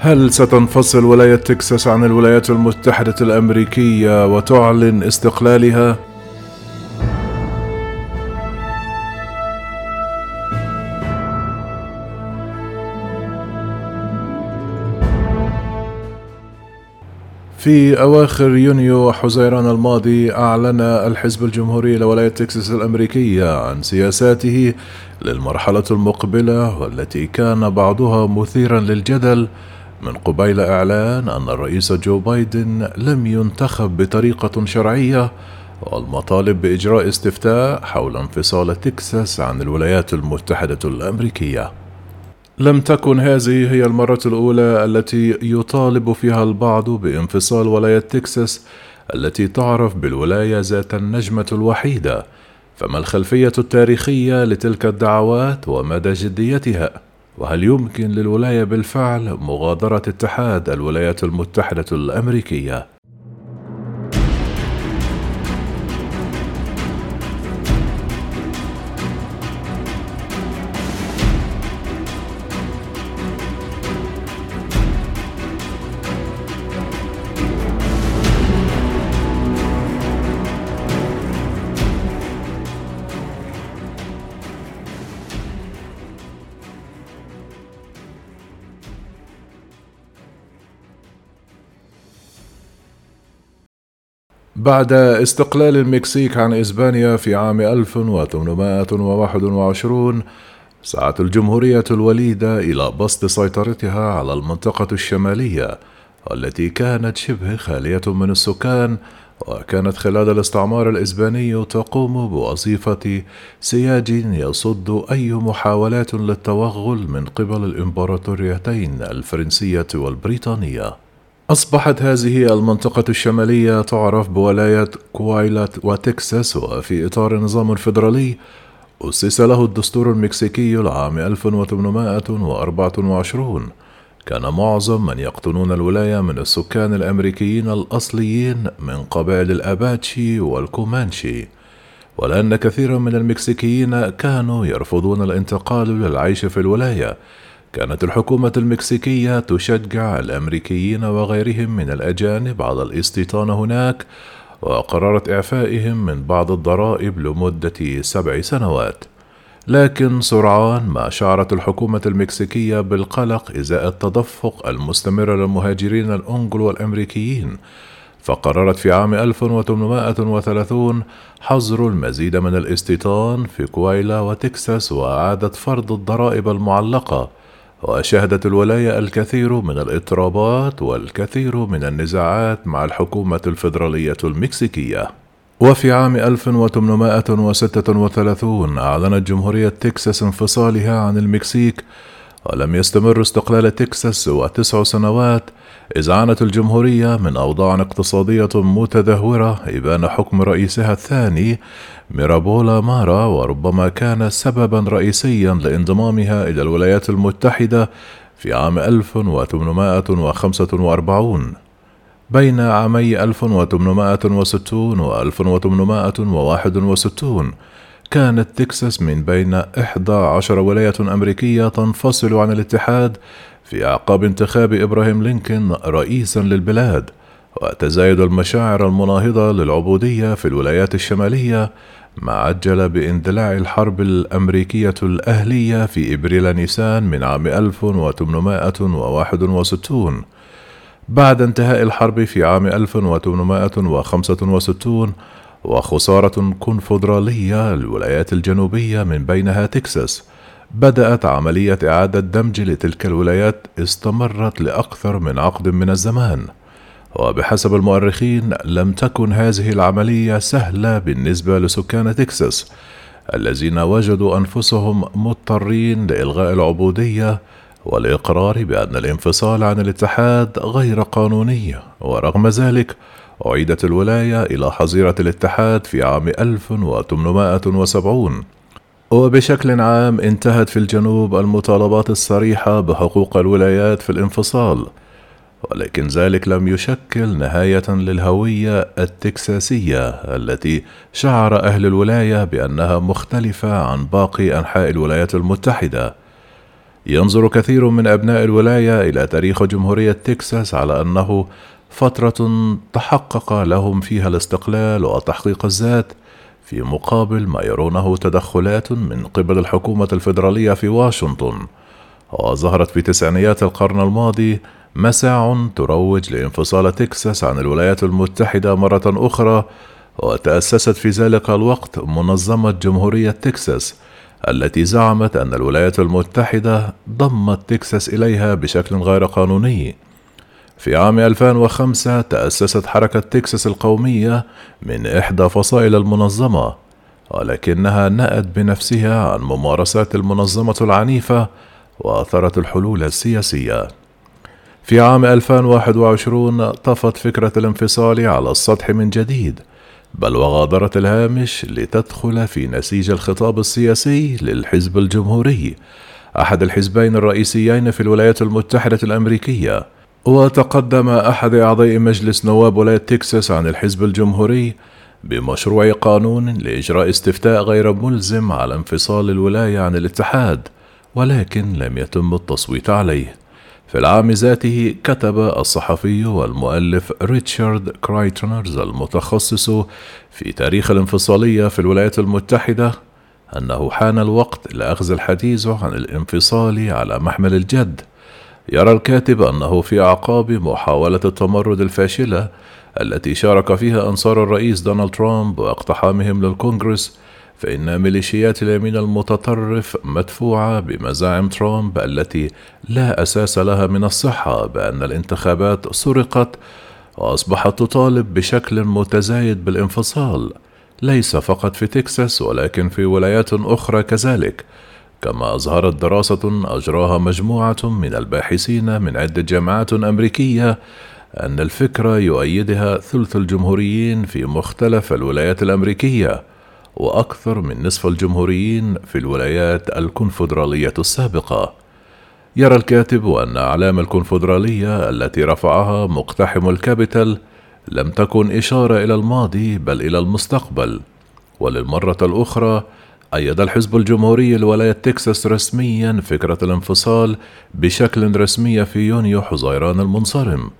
هل ستنفصل ولاية تكساس عن الولايات المتحدة الأمريكية وتعلن استقلالها؟ في أواخر يونيو حزيران الماضي أعلن الحزب الجمهوري لولاية تكساس الأمريكية عن سياساته للمرحلة المقبلة والتي كان بعضها مثيرا للجدل من قبيل إعلان أن الرئيس جو بايدن لم ينتخب بطريقة شرعية والمطالب بإجراء استفتاء حول انفصال تكساس عن الولايات المتحدة الأمريكية. لم تكن هذه هي المرة الأولى التي يطالب فيها البعض بانفصال ولاية تكساس التي تعرف بالولاية ذات النجمة الوحيدة، فما الخلفية التاريخية لتلك الدعوات ومدى جديتها؟ وهل يمكن للولاية بالفعل مغادرة اتحاد الولايات المتحدة الأمريكية؟ بعد استقلال المكسيك عن إسبانيا في عام 1821 سعت الجمهورية الوليدة إلى بسط سيطرتها على المنطقة الشمالية والتي كانت شبه خالية من السكان وكانت خلال الاستعمار الإسباني تقوم بوظيفة سياج يصد أي محاولات للتوغل من قبل الإمبراطوريتين الفرنسية والبريطانية. أصبحت هذه المنطقة الشمالية تعرف بولاية كوايلات وتكساس وفي إطار نظام فيدرالي أسس له الدستور المكسيكي العام 1824 كان معظم من يقطنون الولاية من السكان الأمريكيين الأصليين من قبائل الأباتشي والكومانشي. ولأن كثيرا من المكسيكيين كانوا يرفضون الانتقال للعيش في الولاية كانت الحكومة المكسيكية تشجع الأمريكيين وغيرهم من الأجانب على الاستيطان هناك وقررت إعفائهم من بعض الضرائب لمدة سبع سنوات. لكن سرعان ما شعرت الحكومة المكسيكية بالقلق إزاء التدفق المستمر للمهاجرين الأنجلو والأمريكيين. فقررت في عام 1830 حظر المزيد من الاستيطان في كويلا وتكساس وإعادة فرض الضرائب المعلقة. وشهدت الولاية الكثير من الإضطرابات والكثير من النزاعات مع الحكومة الفيدرالية المكسيكية. وفي عام 1836 أعلنت جمهورية تكساس انفصالها عن المكسيك ولم يستمر استقلال تكساس سوى تسع سنوات إذ عانت الجمهورية من أوضاع اقتصادية متدهورة إبان حكم رئيسها الثاني ميرابولا مارا وربما كان سببا رئيسيا لانضمامها إلى الولايات المتحدة في عام 1845 بين عامي 1860 و 1861 كانت تكساس من بين 11 ولاية أمريكية تنفصل عن الاتحاد في أعقاب انتخاب إبراهيم لينكولن رئيسا للبلاد وتزايد المشاعر المناهضة للعبودية في الولايات الشمالية ما عجل باندلاع الحرب الأمريكية الأهلية في إبريل نيسان من عام 1861 بعد انتهاء الحرب في عام 1865 وخسارة كونفدرالية للولايات الجنوبية من بينها تكساس. بدأت عملية إعادة دمج لتلك الولايات استمرت لأكثر من عقد من الزمان. وبحسب المؤرخين لم تكن هذه العملية سهلة بالنسبة لسكان تكساس الذين وجدوا أنفسهم مضطرين لإلغاء العبودية والإقرار بأن الانفصال عن الاتحاد غير قانوني. ورغم ذلك أعيدت الولاية إلى حظيرة الاتحاد في عام 1870 وبشكل عام انتهت في الجنوب المطالبات الصريحة بحقوق الولايات في الانفصال ولكن ذلك لم يشكل نهاية للهوية التكساسية التي شعر أهل الولاية بأنها مختلفة عن باقي أنحاء الولايات المتحدة. ينظر كثير من أبناء الولاية إلى تاريخ جمهورية تكساس على أنه فترة تحقق لهم فيها الاستقلال وتحقيق الذات في مقابل ما يرونه تدخلات من قبل الحكومة الفيدرالية في واشنطن. وظهرت في تسعينيات القرن الماضي مساع تروج لانفصال تكساس عن الولايات المتحدة مرة أخرى وتأسست في ذلك الوقت منظمة جمهورية تكساس التي زعمت أن الولايات المتحدة ضمت تكساس إليها بشكل غير قانوني. في عام 2005 تأسست حركة تكساس القومية من إحدى فصائل المنظمة ولكنها نأت بنفسها عن ممارسات المنظمة العنيفة وأثرت الحلول السياسية. في عام 2021 طفت فكرة الانفصال على السطح من جديد بل وغادرت الهامش لتدخل في نسيج الخطاب السياسي للحزب الجمهوري أحد الحزبين الرئيسيين في الولايات المتحدة الأمريكية. وتقدم أحد أعضاء مجلس نواب ولاية تكساس عن الحزب الجمهوري بمشروع قانون لإجراء استفتاء غير ملزم على انفصال الولاية عن الاتحاد ولكن لم يتم التصويت عليه. في العام ذاته كتب الصحفي والمؤلف ريتشارد كرايتنرز المتخصص في تاريخ الانفصالية في الولايات المتحدة أنه حان الوقت لأخذ الحديث عن الانفصال على محمل الجد يرى الكاتب أنه في أعقاب محاولة التمرد الفاشلة التي شارك فيها أنصار الرئيس دونالد ترامب واقتحامهم للكونغرس فإن ميليشيات اليمين المتطرف مدفوعة بمزاعم ترامب التي لا أساس لها من الصحة بأن الانتخابات سرقت وأصبحت تطالب بشكل متزايد بالانفصال ليس فقط في تكساس ولكن في ولايات أخرى كذلك. كما أظهرت دراسة أجراها مجموعة من الباحثين من عدة جامعات أمريكية أن الفكرة يؤيدها ثلث الجمهوريين في مختلف الولايات الأمريكية وأكثر من نصف الجمهوريين في الولايات الكونفدرالية السابقة. يرى الكاتب أن أعلام الكونفدرالية التي رفعها مقتحم الكابيتال لم تكن إشارة إلى الماضي بل إلى المستقبل وللمرة الأخرى أيد الحزب الجمهوري لولاية تكساس رسميا فكرة الانفصال بشكل رسمي في يونيو حزيران المنصرم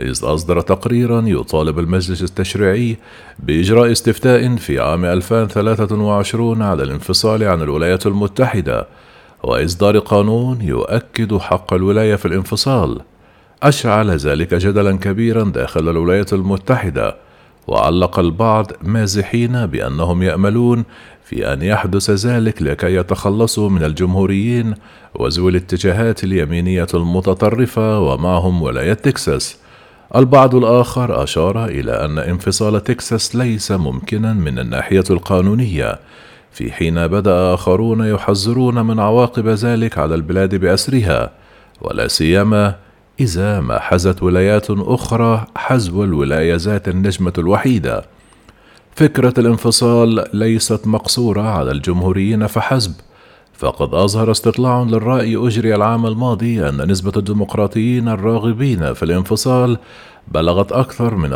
إذ أصدر تقريرا يطالب المجلس التشريعي بإجراء استفتاء في عام 2023 على الانفصال عن الولايات المتحدة وإصدار قانون يؤكد حق الولاية في الانفصال. أشعل ذلك جدلا كبيرا داخل الولايات المتحدة وعلق البعض مازحين بأنهم يأملون في أن يحدث ذلك لكي يتخلصوا من الجمهوريين وذوي الاتجاهات اليمينية المتطرفة ومعهم ولاية تكساس. البعض الآخر أشار إلى أن انفصال تكساس ليس ممكنا من الناحية القانونية في حين بدأ آخرون يحذرون من عواقب ذلك على البلاد بأسرها ولا سيما إذا ما حزت ولايات أخرى حزو الولاية ذات النجمة الوحيدة. فكرة الانفصال ليست مقصورة على الجمهوريين فحسب فقد أظهر استطلاع للرأي أجري العام الماضي أن نسبة الديمقراطيين الراغبين في الانفصال بلغت أكثر من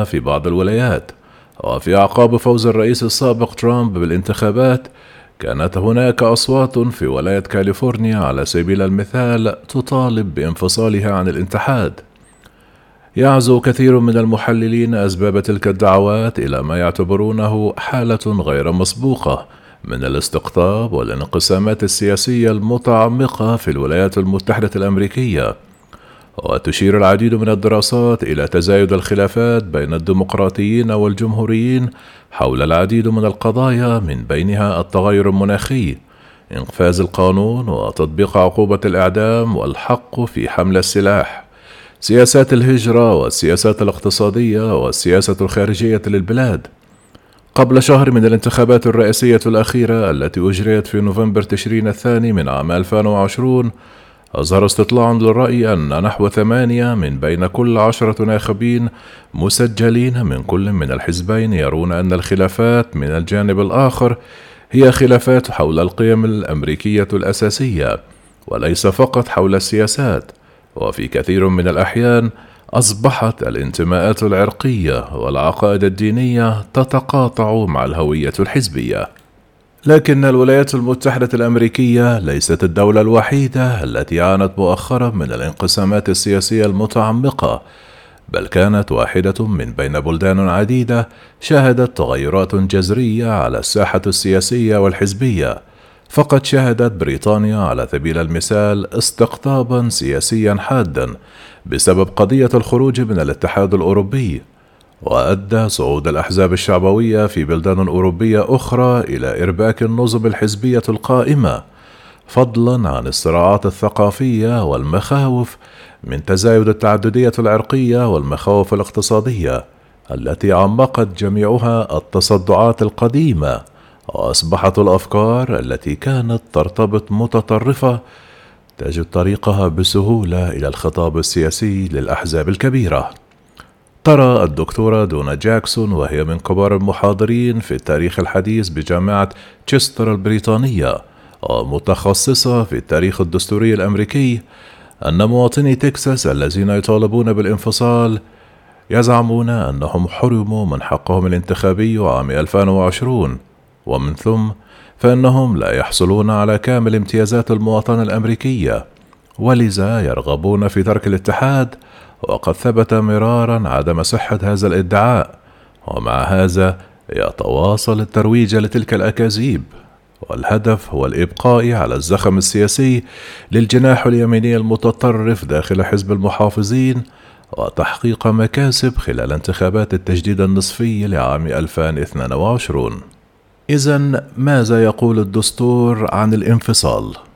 40% في بعض الولايات وفي أعقاب فوز الرئيس السابق ترامب بالانتخابات كانت هناك أصوات في ولاية كاليفورنيا على سبيل المثال تطالب بانفصالها عن الاتحاد. يعزو كثير من المحللين أسباب تلك الدعوات إلى ما يعتبرونه حالة غير مسبوقة من الاستقطاب والانقسامات السياسية المتعمقة في الولايات المتحدة الأمريكية. وتشير العديد من الدراسات إلى تزايد الخلافات بين الديمقراطيين والجمهوريين حول العديد من القضايا من بينها التغير المناخي إنفاذ القانون وتطبيق عقوبة الإعدام والحق في حمل السلاح. سياسات الهجرة والسياسات الاقتصادية والسياسة الخارجية للبلاد. قبل شهر من الانتخابات الرئاسية الأخيرة التي أجريت في نوفمبر تشرين الثاني من عام 2020 أظهر استطلاع للرأي أن نحو ثمانية من بين كل عشرة ناخبين مسجلين من كل من الحزبين يرون أن الخلافات من الجانب الآخر هي خلافات حول القيم الأمريكية الأساسية وليس فقط حول السياسات. وفي كثير من الأحيان أصبحت الانتماءات العرقية والعقائد الدينية تتقاطع مع الهوية الحزبية. لكن الولايات المتحدة الأمريكية ليست الدولة الوحيدة التي عانت مؤخرا من الانقسامات السياسية المتعمقة بل كانت واحدة من بين بلدان عديدة شهدت تغيرات جذرية على الساحة السياسية والحزبية. فقد شهدت بريطانيا على سبيل المثال استقطابا سياسيا حادا بسبب قضية الخروج من الاتحاد الأوروبي وأدى صعود الأحزاب الشعبوية في بلدان أوروبية أخرى إلى إرباك النظم الحزبية القائمة فضلا عن الصراعات الثقافية والمخاوف من تزايد التعددية العرقية والمخاوف الاقتصادية التي عمقت جميعها التصدعات القديمة. وأصبحت الأفكار التي كانت ترتبط متطرفة تجد طريقها بسهولة إلى الخطاب السياسي للأحزاب الكبيرة. ترى الدكتورة دونا جاكسون وهي من كبار المحاضرين في التاريخ الحديث بجامعة تشستر البريطانية ومتخصصة في التاريخ الدستوري الأمريكي أن مواطني تكساس الذين يطالبون بالانفصال يزعمون أنهم حرموا من حقهم الانتخابي عام 2020 ومن ثم فإنهم لا يحصلون على كامل امتيازات المواطنة الأمريكية ولذا يرغبون في ترك الاتحاد وقد ثبت مرارا عدم صحة هذا الإدعاء ومع هذا يتواصل الترويج لتلك الأكاذيب والهدف هو الإبقاء على الزخم السياسي للجناح اليميني المتطرف داخل حزب المحافظين وتحقيق مكاسب خلال انتخابات التجديد النصفي لعام 2022 إذا ماذا يقول الدستور عن الانفصال؟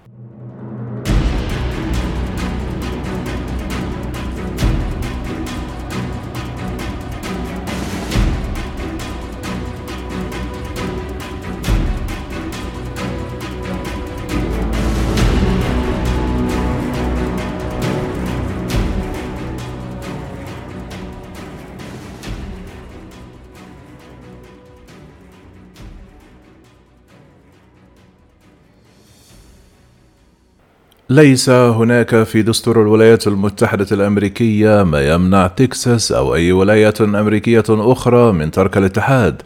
ليس هناك في دستور الولايات المتحدة الأمريكية ما يمنع تكساس أو أي ولاية أمريكية أخرى من ترك الاتحاد،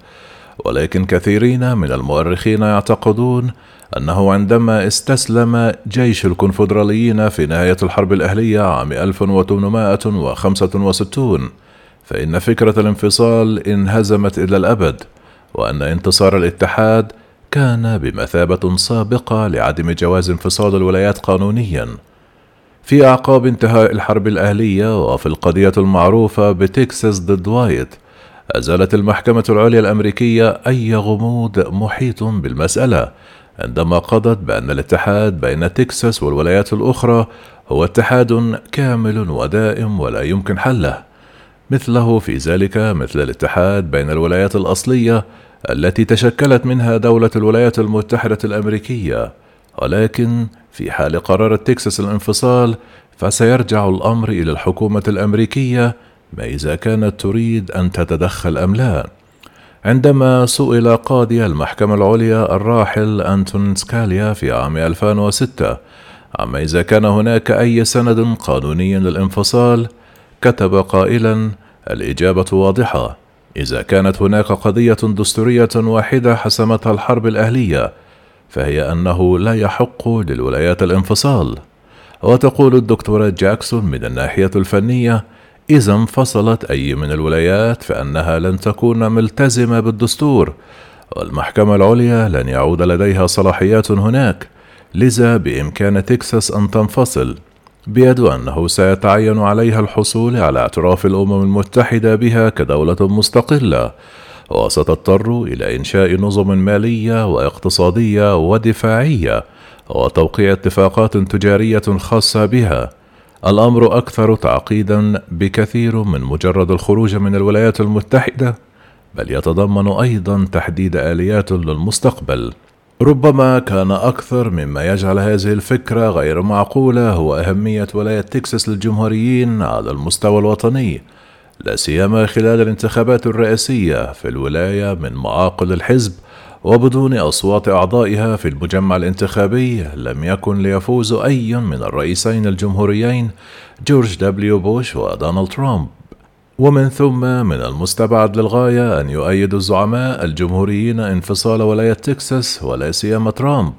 ولكن كثيرين من المؤرخين يعتقدون أنه عندما استسلم جيش الكونفدراليين في نهاية الحرب الأهلية عام 1865 فإن فكرة الانفصال انهزمت إلى الأبد، وأن انتصار الاتحاد كان بمثابة سابقة لعدم جواز انفصال الولايات قانونيا. في أعقاب انتهاء الحرب الأهلية وفي القضية المعروفة بتكساس ضد وايت أزالت المحكمة العليا الأمريكية أي غموض محيط بالمسألة عندما قضت بأن الاتحاد بين تكساس والولايات الأخرى هو اتحاد كامل ودائم ولا يمكن حله. مثله في ذلك مثل الاتحاد بين الولايات الأصلية التي تشكلت منها دولة الولايات المتحدة الأمريكية، ولكن في حال قرار تكساس الانفصال فسيرجع الأمر إلى الحكومة الأمريكية ما إذا كانت تريد أن تتدخل أم لا. عندما سئل قاضي المحكمة العليا الراحل أنتون سكاليا في عام 2006 عما إذا كان هناك أي سند قانوني للانفصال، كتب قائلا: الإجابة واضحة، إذا كانت هناك قضية دستورية واحدة حسمتها الحرب الأهلية فهي أنه لا يحق للولايات الانفصال. وتقول الدكتورة جاكسون من الناحية الفنية إذا انفصلت أي من الولايات فإنها لن تكون ملتزمة بالدستور والمحكمة العليا لن يعود لديها صلاحيات هناك لذا بإمكان تكساس أن تنفصل. بيد أنه سيتعين عليها الحصول على اعتراف الأمم المتحدة بها كدولة مستقلة وستضطر إلى إنشاء نظم مالية واقتصادية ودفاعية وتوقيع اتفاقات تجارية خاصة بها. الأمر أكثر تعقيدا بكثير من مجرد الخروج من الولايات المتحدة بل يتضمن أيضا تحديد آليات للمستقبل. ربما كان أكثر مما يجعل هذه الفكرة غير معقولة هو أهمية ولاية تكساس للجمهوريين على المستوى الوطني، لا سيما خلال الانتخابات الرئاسية في الولاية من معاقل الحزب وبدون أصوات أعضائها في المجمع الانتخابي لم يكن ليفوز أي من الرئيسين الجمهوريين جورج دبليو بوش ودونالد ترامب. ومن ثم من المستبعد للغاية أن يؤيد الزعماء الجمهوريين انفصال ولاية تكساس ولا سيما ترامب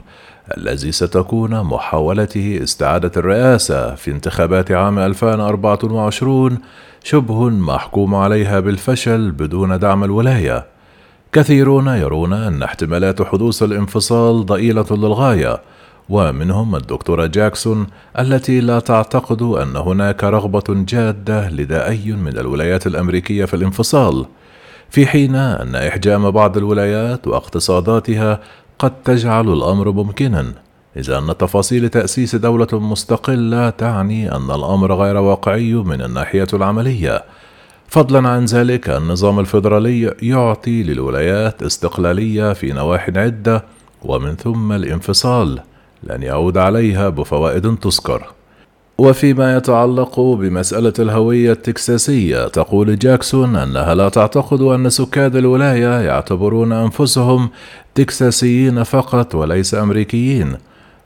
الذي ستكون محاولته استعادة الرئاسة في انتخابات عام 2024 شبه محكوم عليها بالفشل بدون دعم الولاية. كثيرون يرون أن احتمالات حدوث الانفصال ضئيلة للغاية، ومنهم الدكتورة جاكسون التي لا تعتقد أن هناك رغبة جادة لدى أي من الولايات الأمريكية في الانفصال. في حين أن إحجام بعض الولايات واقتصاداتها قد تجعل الأمر ممكنا إذا أن تفاصيل تأسيس دولة مستقلة تعني أن الأمر غير واقعي من الناحية العملية فضلا عن ذلك النظام الفيدرالي يعطي للولايات استقلالية في نواح عدة ومن ثم الانفصال لن يعود عليها بفوائد تذكر. وفيما يتعلق بمسألة الهوية التكساسية تقول جاكسون أنها لا تعتقد أن سكان الولاية يعتبرون أنفسهم تكساسيين فقط وليس أمريكيين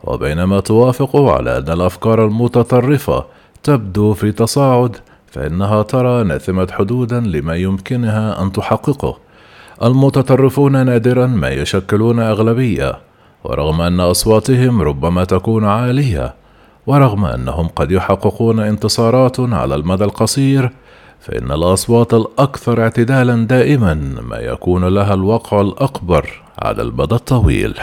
وبينما توافق على أن الأفكار المتطرفة تبدو في تصاعد فإنها ترى نثمة حدودا لما يمكنها أن تحققه. المتطرفون نادرا ما يشكلون أغلبية. ورغم أن أصواتهم ربما تكون عالية ورغم أنهم قد يحققون انتصارات على المدى القصير فإن الأصوات الأكثر اعتدالا دائما ما يكون لها الوقع الأكبر على المدى الطويل.